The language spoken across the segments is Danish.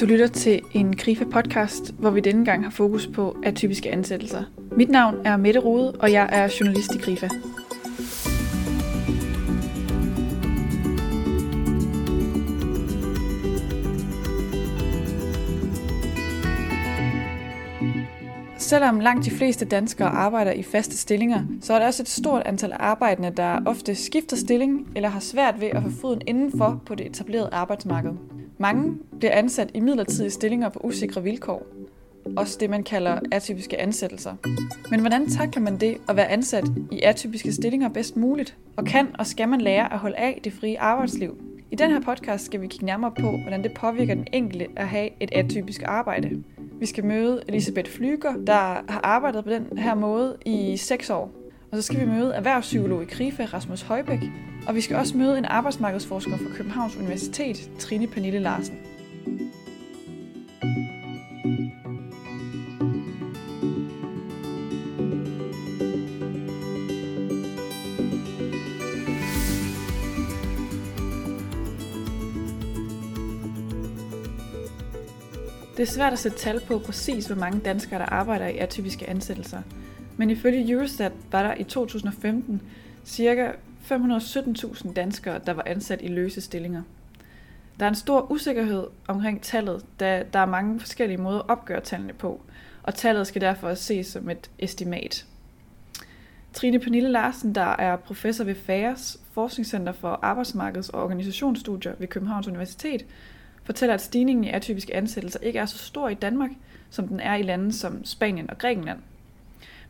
Du lytter til en Grife-podcast, hvor vi denne gang har fokus på atypiske ansættelser. Mit navn er Mette Rode, og jeg er journalist i Grife. Selvom langt de fleste danskere arbejder i faste stillinger, så er der også et stort antal arbejdende, der ofte skifter stilling eller har svært ved at få foden indenfor på det etablerede arbejdsmarked. Mange bliver ansat i midlertidige stillinger på usikre vilkår. Også det, man kalder atypiske ansættelser. Men hvordan takler man det at være ansat i atypiske stillinger bedst muligt? Og kan og skal man lære at holde af det frie arbejdsliv? I den her podcast skal vi kigge nærmere på, hvordan det påvirker den enkelte at have et atypisk arbejde. Vi skal møde Elisabeth Flyger, der har arbejdet på den her måde i 6 år. Og så skal vi møde erhvervspsykolog i KRIFA, Rasmus Højbæk. Og vi skal også møde en arbejdsmarkedsforsker fra Københavns Universitet, Trine Pernille Larsen. Det er svært at sætte tal på præcis, hvor mange danskere, der arbejder i atypiske ansættelser. Men ifølge Eurostat var der i 2015 cirka 517.000 danskere, der var ansat i løse stillinger. Der er en stor usikkerhed omkring tallet, da der er mange forskellige måder at opgøre tallene på, og tallet skal derfor ses som et estimat. Trine Pernille Larsen, der er professor ved FAERS, Forskningscenter for Arbejdsmarkeds- og Organisationsstudier ved Københavns Universitet, fortæller, at stigningen i atypiske ansættelser ikke er så stor i Danmark, som den er i lande som Spanien og Grækenland.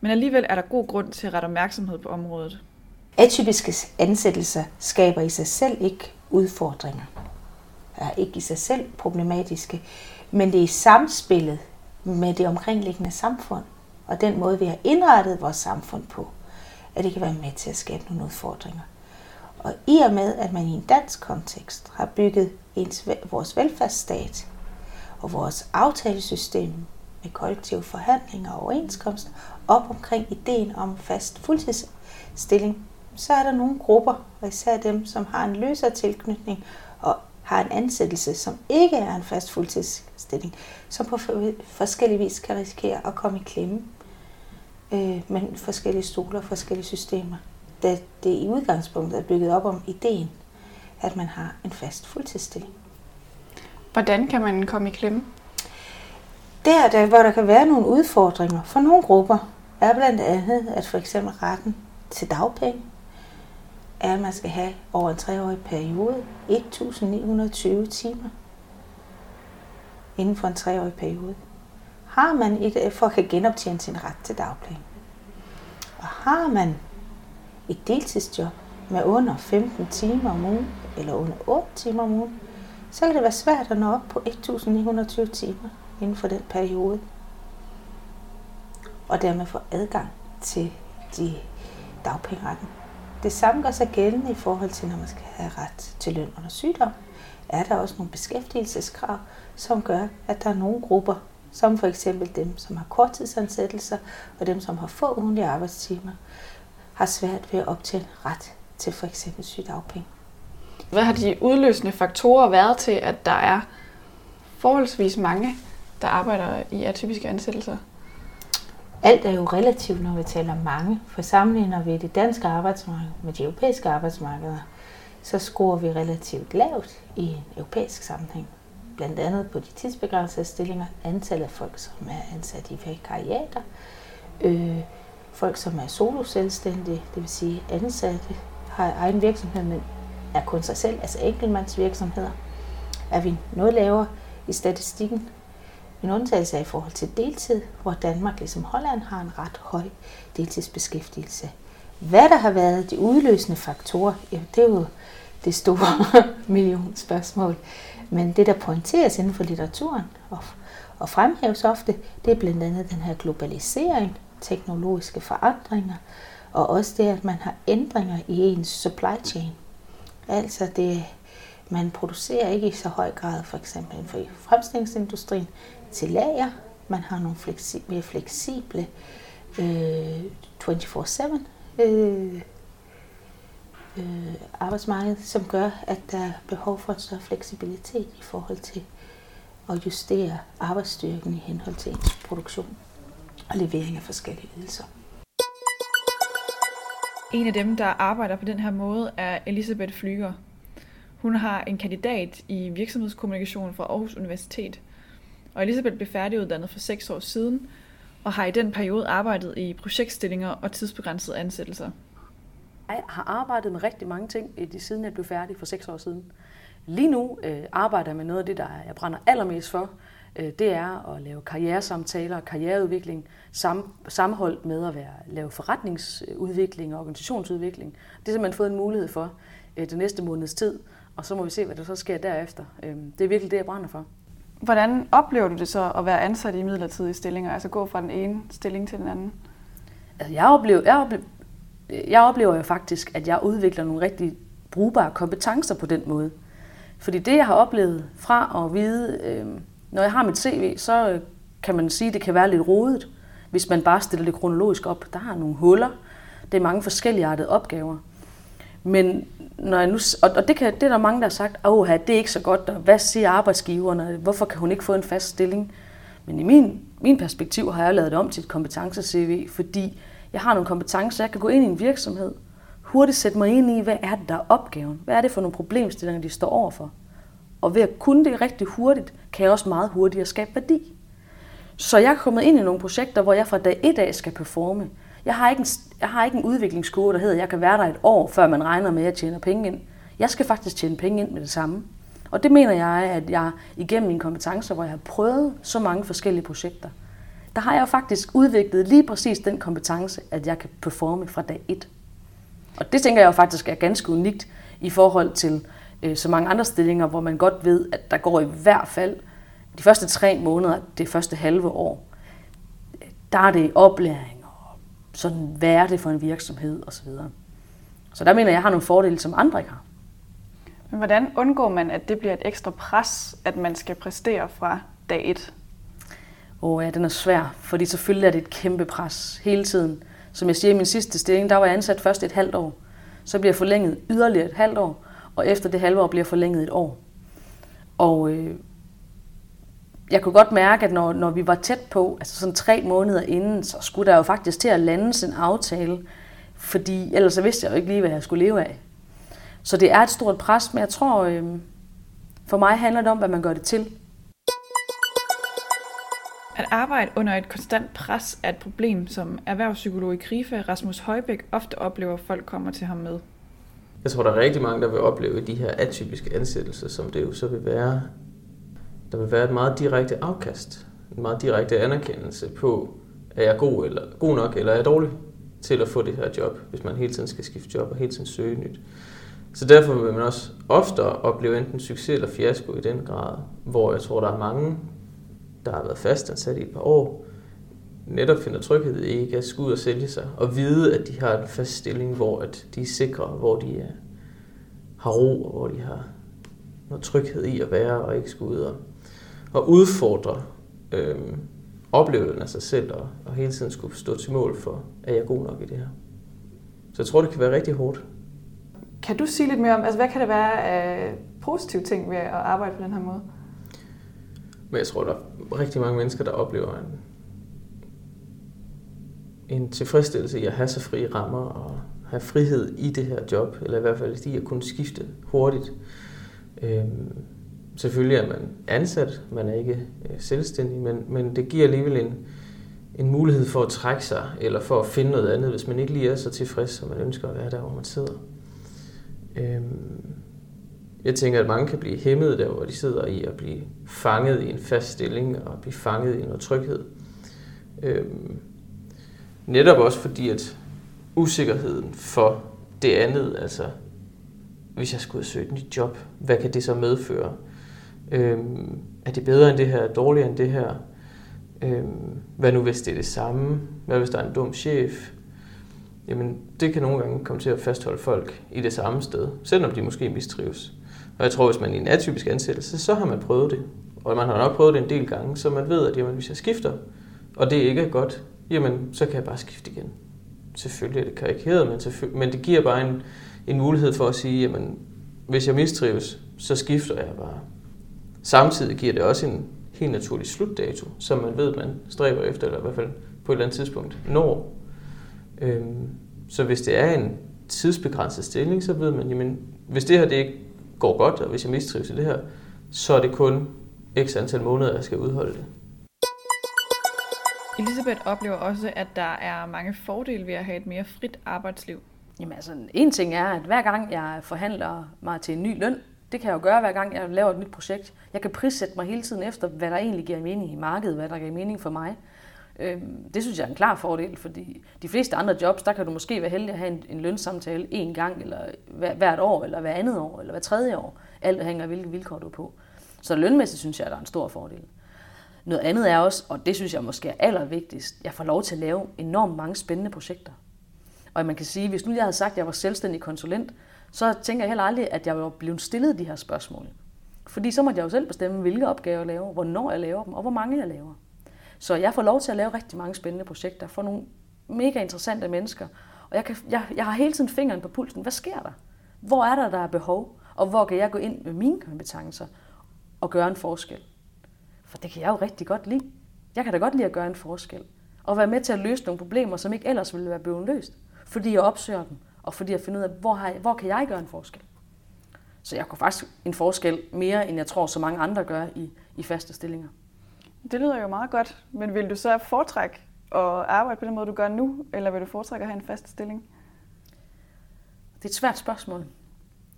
Men alligevel er der god grund til at rette opmærksomhed på området. Atypiske ansættelser skaber i sig selv ikke udfordringer. Er ikke i sig selv problematiske, men det er i samspillet med det omkringliggende samfund og den måde, vi har indrettet vores samfund på, at det kan være med til at skabe nogle udfordringer. Og i og med, at man i en dansk kontekst har bygget ens, vores velfærdsstat og vores aftalesystem med kollektive forhandlinger og overenskomster op omkring ideen om fast fuldtidsstilling, så er der nogle grupper, og især dem, som har en løsere tilknytning og har en ansættelse, som ikke er en fast fuldtidsstilling, som på forskellige vis kan risikere at komme i klemme øh, med forskellige stoler og forskellige systemer da det i udgangspunktet er bygget op om ideen, at man har en fast fuldtidsstilling. Hvordan kan man komme i klemme? Der, der, hvor der kan være nogle udfordringer for nogle grupper, er blandt andet, at for eksempel retten til dagpenge, er, at man skal have over en treårig periode 1.920 timer inden for en treårig periode. Har man ikke, for at kan genoptjene sin ret til dagpenge. Og har man et deltidsjob med under 15 timer om ugen, eller under 8 timer om ugen, så kan det være svært at nå op på 1920 timer inden for den periode. Og dermed få adgang til de dagpengeretten. Det samme gør sig gældende i forhold til, når man skal have ret til løn under sygdom. Er der også nogle beskæftigelseskrav, som gør, at der er nogle grupper, som for eksempel dem, som har korttidsansættelser, og dem, som har få ugenlige arbejdstimer, har svært ved at optjene ret til for eksempel sygdagpenge. Hvad har de udløsende faktorer været til, at der er forholdsvis mange, der arbejder i atypiske ansættelser? Alt er jo relativt, når vi taler mange. For sammenligner vi det danske arbejdsmarked med de europæiske arbejdsmarkeder, så scorer vi relativt lavt i en europæisk sammenhæng. Blandt andet på de tidsbegrænsede stillinger, antallet af folk, som er ansat i vikariater, øh, folk, som er solo selvstændige, det vil sige ansatte, har egen virksomhed, men er kun sig selv, altså enkeltmandsvirksomheder, er vi noget lavere i statistikken. En undtagelse er i forhold til deltid, hvor Danmark ligesom Holland har en ret høj deltidsbeskæftigelse. Hvad der har været de udløsende faktorer, jamen det er jo det store millionspørgsmål. Men det, der pointeres inden for litteraturen og, og fremhæves ofte, det er blandt andet den her globalisering, teknologiske forandringer, og også det, at man har ændringer i ens supply chain. Altså det, man producerer ikke i så høj grad, for eksempel inden for fremstillingsindustrien, til lager. Man har nogle fleksi- mere fleksible øh, 24-7 øh, øh, arbejdsmarked, som gør, at der er behov for en større fleksibilitet i forhold til at justere arbejdsstyrken i henhold til ens produktion og levering af forskellige ydelser. En af dem, der arbejder på den her måde, er Elisabeth Flyger. Hun har en kandidat i virksomhedskommunikation fra Aarhus Universitet. Og Elisabeth blev færdiguddannet for seks år siden, og har i den periode arbejdet i projektstillinger og tidsbegrænsede ansættelser. Jeg har arbejdet med rigtig mange ting, siden jeg blev færdig for seks år siden. Lige nu øh, arbejder jeg med noget af det, der jeg brænder allermest for. Øh, det er at lave karrieresamtaler og karriereudvikling sam, sammenholdt med at være, lave forretningsudvikling og organisationsudvikling. Det har simpelthen fået en mulighed for øh, den næste måneds tid, og så må vi se, hvad der så sker derefter. Øh, det er virkelig det, jeg brænder for. Hvordan oplever du det så at være ansat i midlertidige stillinger, altså gå fra den ene stilling til den anden? Altså, jeg, oplever, jeg, oplever, jeg oplever jo faktisk, at jeg udvikler nogle rigtig brugbare kompetencer på den måde. Fordi det, jeg har oplevet fra at vide, øh, når jeg har mit CV, så øh, kan man sige, at det kan være lidt rodet, hvis man bare stiller det kronologisk op. Der er nogle huller. Det er mange forskellige artede opgaver. Men når jeg nu, og det, kan, det er der mange, der har sagt, at det er ikke så godt, og hvad siger arbejdsgiverne, hvorfor kan hun ikke få en fast stilling? Men i min, min perspektiv har jeg lavet det om til et kompetence-CV, fordi jeg har nogle kompetencer, jeg kan gå ind i en virksomhed, hurtigt sætte mig ind i, hvad er det, der er opgaven? Hvad er det for nogle problemstillinger, de står overfor? Og ved at kunne det rigtig hurtigt, kan jeg også meget hurtigere skabe værdi. Så jeg er kommet ind i nogle projekter, hvor jeg fra dag et af skal performe. Jeg har ikke en, jeg har ikke en udviklingskurve, der hedder, at jeg kan være der et år, før man regner med, at jeg tjener penge ind. Jeg skal faktisk tjene penge ind med det samme. Og det mener jeg, at jeg igennem mine kompetencer, hvor jeg har prøvet så mange forskellige projekter, der har jeg faktisk udviklet lige præcis den kompetence, at jeg kan performe fra dag et. Og det tænker jeg jo faktisk er ganske unikt i forhold til øh, så mange andre stillinger, hvor man godt ved, at der går i hvert fald de første tre måneder, det første halve år, der er det oplæring sådan, hvad er det for en virksomhed osv. Så der mener jeg, jeg har nogle fordele, som andre ikke har. Men hvordan undgår man, at det bliver et ekstra pres, at man skal præstere fra dag et? Åh oh, ja, den er svær, fordi selvfølgelig er det et kæmpe pres hele tiden. Som jeg siger i min sidste stilling, der var jeg ansat først et halvt år. Så bliver jeg forlænget yderligere et halvt år, og efter det halve år bliver jeg forlænget et år. Og øh, jeg kunne godt mærke, at når, når vi var tæt på, altså sådan tre måneder inden, så skulle der jo faktisk til at lande en aftale, fordi ellers så vidste jeg jo ikke lige, hvad jeg skulle leve af. Så det er et stort pres, men jeg tror, øh, for mig handler det om, hvad man gør det til. At arbejde under et konstant pres er et problem, som erhvervspsykolog i KRIFA, Rasmus Højbæk, ofte oplever, at folk kommer til ham med. Jeg tror, der er rigtig mange, der vil opleve de her atypiske ansættelser, som det jo så vil være. Der vil være et meget direkte afkast, en meget direkte anerkendelse på, er jeg god, eller, god nok, eller er jeg dårlig til at få det her job, hvis man hele tiden skal skifte job og hele tiden søge nyt. Så derfor vil man også ofte opleve enten succes eller fiasko i den grad, hvor jeg tror, der er mange, der har været fastansat i et par år, netop finder tryghed i ikke at skulle ud og sælge sig, og vide, at de har en fast stilling, hvor at de er sikre, hvor de er, har ro, og hvor de har noget tryghed i at være, og ikke skulle ud og, og udfordre øh, oplevelsen af sig selv, og, og hele tiden skulle stå til mål for, at jeg er god nok i det her. Så jeg tror, det kan være rigtig hårdt. Kan du sige lidt mere om, altså hvad kan det være af positive ting ved at arbejde på den her måde? Men jeg tror, der er rigtig mange mennesker, der oplever en, en tilfredsstillelse i at have så frie rammer og have frihed i det her job, eller i hvert fald i at kunne skifte hurtigt. Øhm, selvfølgelig er man ansat, man er ikke øh, selvstændig, men, men det giver alligevel en, en mulighed for at trække sig, eller for at finde noget andet, hvis man ikke lige er så tilfreds, som man ønsker at være der, hvor man sidder. Øhm, jeg tænker, at mange kan blive hæmmet der, hvor de sidder i at blive fanget i en fast stilling og blive fanget i noget tryghed. Øhm, netop også fordi, at usikkerheden for det andet, altså hvis jeg skulle søge et nyt job, hvad kan det så medføre? Øhm, er det bedre end det her? Dårligere end det her? Øhm, hvad nu hvis det er det samme? Hvad hvis der er en dum chef? Jamen, det kan nogle gange komme til at fastholde folk i det samme sted, selvom de måske mistrives. Og jeg tror, hvis man er i en atypisk ansættelse, så har man prøvet det. Og man har nok prøvet det en del gange, så man ved, at jamen, hvis jeg skifter, og det ikke er godt, jamen, så kan jeg bare skifte igen. Selvfølgelig er det karikeret, men, men det giver bare en, en mulighed for at sige, jamen, hvis jeg mistrives, så skifter jeg bare. Samtidig giver det også en helt naturlig slutdato, som man ved, man stræber efter, eller i hvert fald på et eller andet tidspunkt når. Øhm, så hvis det er en tidsbegrænset stilling, så ved man, jamen, hvis det her det ikke går godt, og hvis jeg mistrives i det her, så er det kun x antal måneder, jeg skal udholde det. Elisabeth oplever også, at der er mange fordele ved at have et mere frit arbejdsliv. Jamen altså, en ting er, at hver gang jeg forhandler mig til en ny løn, det kan jeg jo gøre hver gang jeg laver et nyt projekt. Jeg kan prissætte mig hele tiden efter, hvad der egentlig giver mening i markedet, hvad der giver mening for mig. Øhm, det synes jeg er en klar fordel, fordi de fleste andre jobs, der kan du måske være heldig at have en, en en gang, eller hvert år, eller hver andet år, eller hver tredje år. Alt hænger af, hvilke vilkår du er på. Så lønmæssigt synes jeg, at der er en stor fordel. Noget andet er også, og det synes jeg måske er allervigtigst, jeg får lov til at lave enormt mange spændende projekter. Og man kan sige, hvis nu jeg havde sagt, at jeg var selvstændig konsulent, så tænker jeg heller aldrig, at jeg var blevet stillet de her spørgsmål. Fordi så måtte jeg jo selv bestemme, hvilke opgaver jeg laver, hvornår jeg laver dem, og hvor mange jeg laver. Så jeg får lov til at lave rigtig mange spændende projekter for nogle mega interessante mennesker. Og jeg, kan, jeg, jeg har hele tiden fingeren på pulsen. Hvad sker der? Hvor er der, der er behov? Og hvor kan jeg gå ind med mine kompetencer og gøre en forskel? For det kan jeg jo rigtig godt lide. Jeg kan da godt lide at gøre en forskel. Og være med til at løse nogle problemer, som ikke ellers ville være blevet løst. Fordi jeg opsøger dem, og fordi jeg finder ud af, hvor, har jeg, hvor kan jeg gøre en forskel? Så jeg kunne faktisk en forskel mere, end jeg tror, så mange andre gør i, i faste stillinger. Det lyder jo meget godt, men vil du så foretrække at arbejde på den måde, du gør nu, eller vil du foretrække at have en fast stilling? Det er et svært spørgsmål,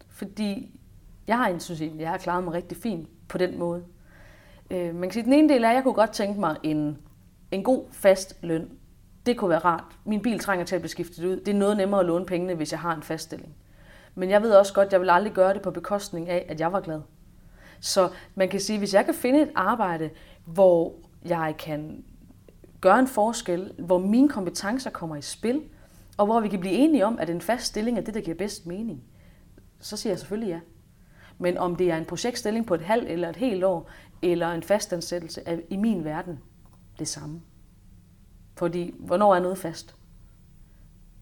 fordi jeg har synes jeg, jeg har klaret mig rigtig fint på den måde. Øh, man kan sige, den ene del er, at jeg kunne godt tænke mig en, en god fast løn. Det kunne være rart. Min bil trænger til at blive skiftet ud. Det er noget nemmere at låne pengene, hvis jeg har en fast stilling. Men jeg ved også godt, at jeg vil aldrig gøre det på bekostning af, at jeg var glad. Så man kan sige, at hvis jeg kan finde et arbejde, hvor jeg kan gøre en forskel, hvor mine kompetencer kommer i spil, og hvor vi kan blive enige om, at en fast stilling er det, der giver bedst mening, så siger jeg selvfølgelig ja. Men om det er en projektstilling på et halvt eller et helt år, eller en fastansættelse, er i min verden det samme. Fordi, hvornår er noget fast?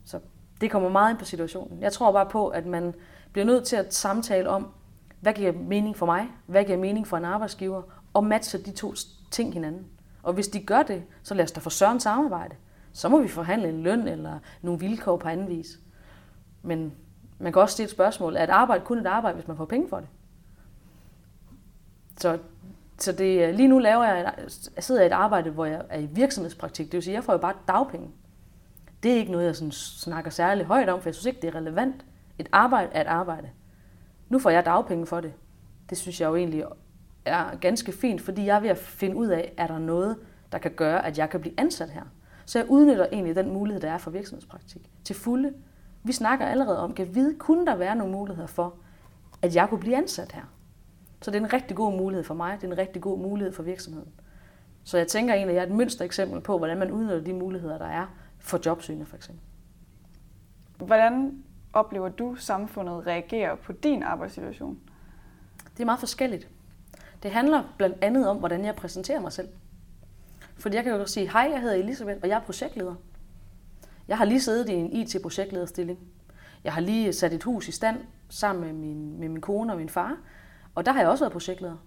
Så det kommer meget ind på situationen. Jeg tror bare på, at man bliver nødt til at samtale om, hvad giver mening for mig, hvad giver mening for en arbejdsgiver, og matche de to ting hinanden. Og hvis de gør det, så lad os da få søren samarbejde. Så må vi forhandle en løn eller nogle vilkår på anden vis. Men man kan også stille et spørgsmål, er et arbejde kun et arbejde, hvis man får penge for det? Så, så det, øh, lige nu laver jeg, jeg øh, sidder jeg et arbejde, hvor jeg er i virksomhedspraktik. Det vil sige, jeg får jo bare dagpenge. Det er ikke noget, jeg sådan snakker særlig højt om, for jeg synes ikke, det er relevant. Et arbejde er et arbejde. Nu får jeg dagpenge for det. Det synes jeg jo egentlig er ganske fint, fordi jeg er ved at finde ud af, er der noget, der kan gøre, at jeg kan blive ansat her. Så jeg udnytter egentlig den mulighed, der er for virksomhedspraktik til fulde. Vi snakker allerede om, kan vide, kunne der være nogle muligheder for, at jeg kunne blive ansat her. Så det er en rigtig god mulighed for mig, det er en rigtig god mulighed for virksomheden. Så jeg tænker egentlig, at jeg er et mønster eksempel på, hvordan man udnytter de muligheder, der er for jobsøgende for eksempel. Hvordan oplever du samfundet reagerer på din arbejdssituation? Det er meget forskelligt. Det handler blandt andet om, hvordan jeg præsenterer mig selv. Fordi jeg kan jo sige, hej, jeg hedder Elisabeth, og jeg er projektleder. Jeg har lige siddet i en IT-projektlederstilling. Jeg har lige sat et hus i stand sammen med min, med min kone og min far, og der har jeg også været projektleder.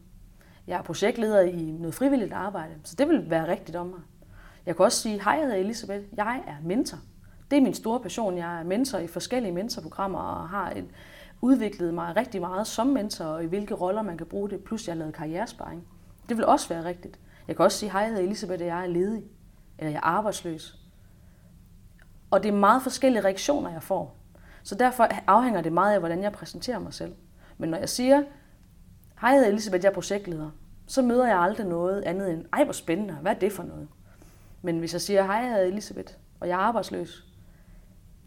Jeg er projektleder i noget frivilligt arbejde, så det vil være rigtigt om mig. Jeg kan også sige, hej, jeg hedder Elisabeth, jeg er mentor. Det er min store passion. Jeg er mentor i forskellige mentorprogrammer og har et, udviklet mig rigtig meget som mentor, og i hvilke roller man kan bruge det, plus jeg har lavet karrieresparing. Det vil også være rigtigt. Jeg kan også sige, hej, jeg hedder Elisabeth, og jeg er ledig, eller jeg er arbejdsløs. Og det er meget forskellige reaktioner, jeg får. Så derfor afhænger det meget af, hvordan jeg præsenterer mig selv. Men når jeg siger, hej, jeg hedder Elisabeth, jeg er projektleder, så møder jeg aldrig noget andet end, ej, hvor spændende, hvad er det for noget? Men hvis jeg siger, hej, jeg hedder Elisabeth, og jeg er arbejdsløs,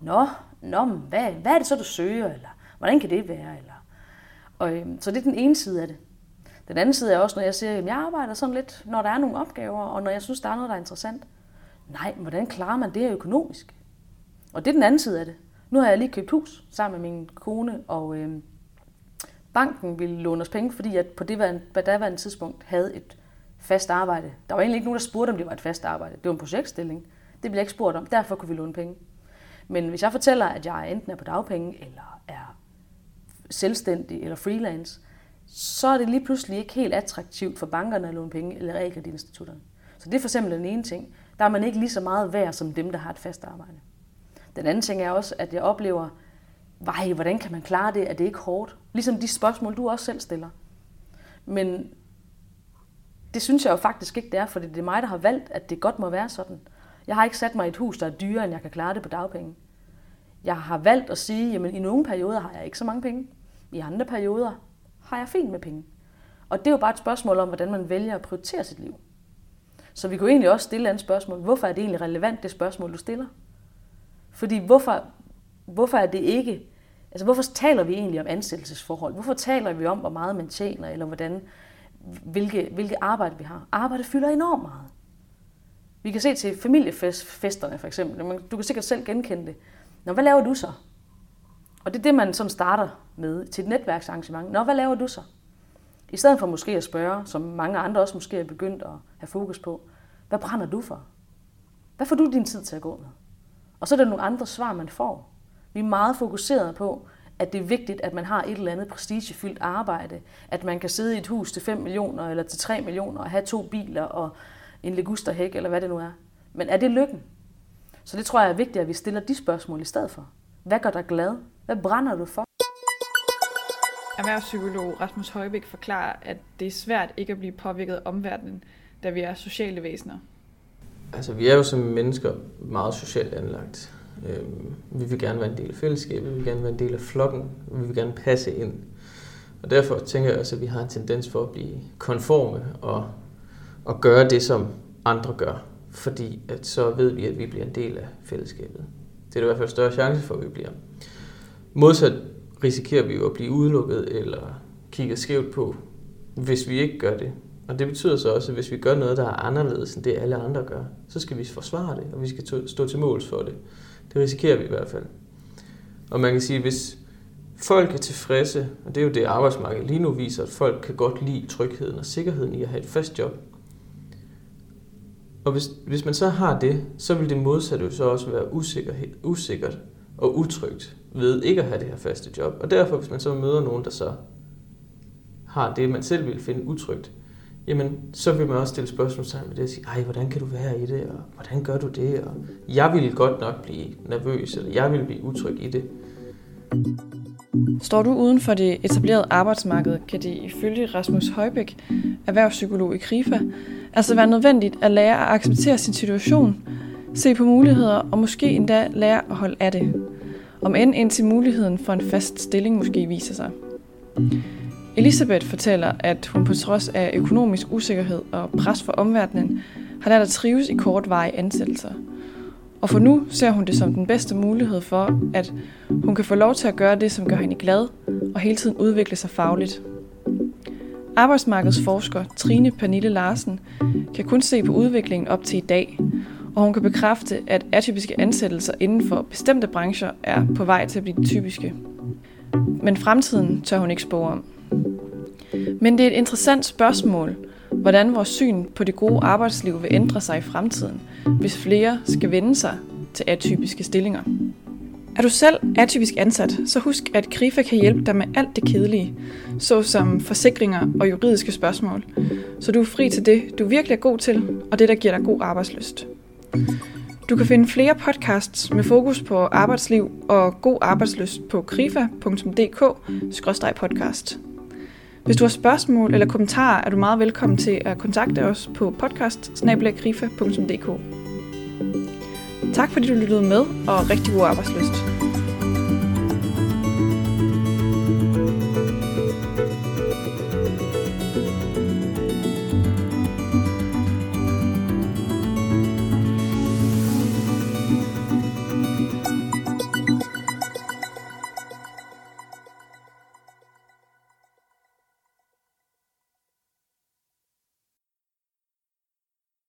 nå, nå, hvad, hvad er det så, du søger? Eller Hvordan kan det være? Eller, og, øhm, så det er den ene side af det. Den anden side er også, når jeg siger, at jeg arbejder sådan lidt, når der er nogle opgaver, og når jeg synes, der er noget, der er interessant. Nej, men hvordan klarer man det økonomisk? Og det er den anden side af det. Nu har jeg lige købt hus sammen med min kone, og øhm, banken ville låne os penge, fordi jeg på det på daværende tidspunkt havde et fast arbejde. Der var egentlig ikke nogen, der spurgte, om det var et fast arbejde. Det var en projektstilling. Det blev jeg ikke spurgt om. Derfor kunne vi låne penge. Men hvis jeg fortæller, at jeg enten er på dagpenge, eller er selvstændig eller freelance, så er det lige pludselig ikke helt attraktivt for bankerne at låne penge eller realkreditinstitutterne. Så det er for eksempel den ene ting. Der er man ikke lige så meget værd som dem, der har et fast arbejde. Den anden ting er også, at jeg oplever, vej, hvordan kan man klare det? Er det ikke hårdt? Ligesom de spørgsmål, du også selv stiller. Men det synes jeg jo faktisk ikke, det er, fordi det er mig, der har valgt, at det godt må være sådan. Jeg har ikke sat mig i et hus, der er dyrere, end jeg kan klare det på dagpenge. Jeg har valgt at sige, jamen i nogle perioder har jeg ikke så mange penge. I andre perioder har jeg fint med penge. Og det er jo bare et spørgsmål om, hvordan man vælger at prioritere sit liv. Så vi kunne egentlig også stille et spørgsmål. Hvorfor er det egentlig relevant, det spørgsmål, du stiller? Fordi hvorfor, hvorfor er det ikke... Altså hvorfor taler vi egentlig om ansættelsesforhold? Hvorfor taler vi om, hvor meget man tjener, eller hvordan, hvilke, hvilke arbejde vi har? Arbejde fylder enormt meget. Vi kan se til familiefesterne for eksempel. Du kan sikkert selv genkende det. Nå, hvad laver du så? Og det er det, man sådan starter med til et netværksarrangement. Nå, hvad laver du så? I stedet for måske at spørge, som mange andre også måske er begyndt at have fokus på, hvad brænder du for? Hvad får du din tid til at gå med? Og så er der nogle andre svar, man får. Vi er meget fokuseret på, at det er vigtigt, at man har et eller andet prestigefyldt arbejde, at man kan sidde i et hus til 5 millioner eller til 3 millioner og have to biler og en legusterhæk eller hvad det nu er. Men er det lykken? Så det tror jeg er vigtigt, at vi stiller de spørgsmål i stedet for. Hvad gør dig glad? Hvad brænder du for? Erhvervspsykolog Rasmus Højbæk forklarer, at det er svært ikke at blive påvirket af omverdenen, da vi er sociale væsener. Altså, vi er jo som mennesker meget socialt anlagt. Øhm, vi vil gerne være en del af fællesskabet, vi vil gerne være en del af flokken, vi vil gerne passe ind. Og derfor tænker jeg også, at vi har en tendens for at blive konforme og, og gøre det, som andre gør. Fordi at så ved vi, at vi bliver en del af fællesskabet. Det er der i hvert fald større chance for, at vi bliver. Modsat risikerer vi jo at blive udelukket eller kigget skævt på, hvis vi ikke gør det. Og det betyder så også, at hvis vi gør noget, der er anderledes end det, alle andre gør, så skal vi forsvare det, og vi skal stå til måls for det. Det risikerer vi i hvert fald. Og man kan sige, at hvis folk er tilfredse, og det er jo det arbejdsmarkedet lige nu viser, at folk kan godt lide trygheden og sikkerheden i at have et fast job. Og hvis, hvis man så har det, så vil det modsatte jo så også være usikkerhed, usikkert og utrygt ved ikke at have det her faste job. Og derfor, hvis man så møder nogen, der så har det, man selv vil finde utrygt, jamen så vil man også stille spørgsmålstegn ved med det og sige, ej, hvordan kan du være i det, og hvordan gør du det, og jeg ville godt nok blive nervøs, eller jeg ville blive utryg i det. Står du uden for det etablerede arbejdsmarked, kan det ifølge Rasmus Højbæk, erhvervspsykolog i KRIFA, altså være nødvendigt at lære at acceptere sin situation, se på muligheder og måske endda lære at holde af det. Om end indtil muligheden for en fast stilling måske viser sig. Elisabeth fortæller, at hun på trods af økonomisk usikkerhed og pres fra omverdenen, har lært at trives i kortvarige ansættelser. Og for nu ser hun det som den bedste mulighed for, at hun kan få lov til at gøre det, som gør hende glad, og hele tiden udvikle sig fagligt. Arbejdsmarkedsforsker Trine Pernille Larsen kan kun se på udviklingen op til i dag, og hun kan bekræfte, at atypiske ansættelser inden for bestemte brancher er på vej til at blive typiske. Men fremtiden tør hun ikke spore om. Men det er et interessant spørgsmål, hvordan vores syn på det gode arbejdsliv vil ændre sig i fremtiden, hvis flere skal vende sig til atypiske stillinger. Er du selv atypisk ansat, så husk, at KRIFA kan hjælpe dig med alt det kedelige, såsom forsikringer og juridiske spørgsmål, så du er fri til det, du virkelig er god til, og det, der giver dig god arbejdsløst. Du kan finde flere podcasts med fokus på arbejdsliv og god arbejdsløst på krifa.dk-podcast. Hvis du har spørgsmål eller kommentarer, er du meget velkommen til at kontakte os på podcast Tak fordi du lyttede med, og rigtig god arbejdsløst.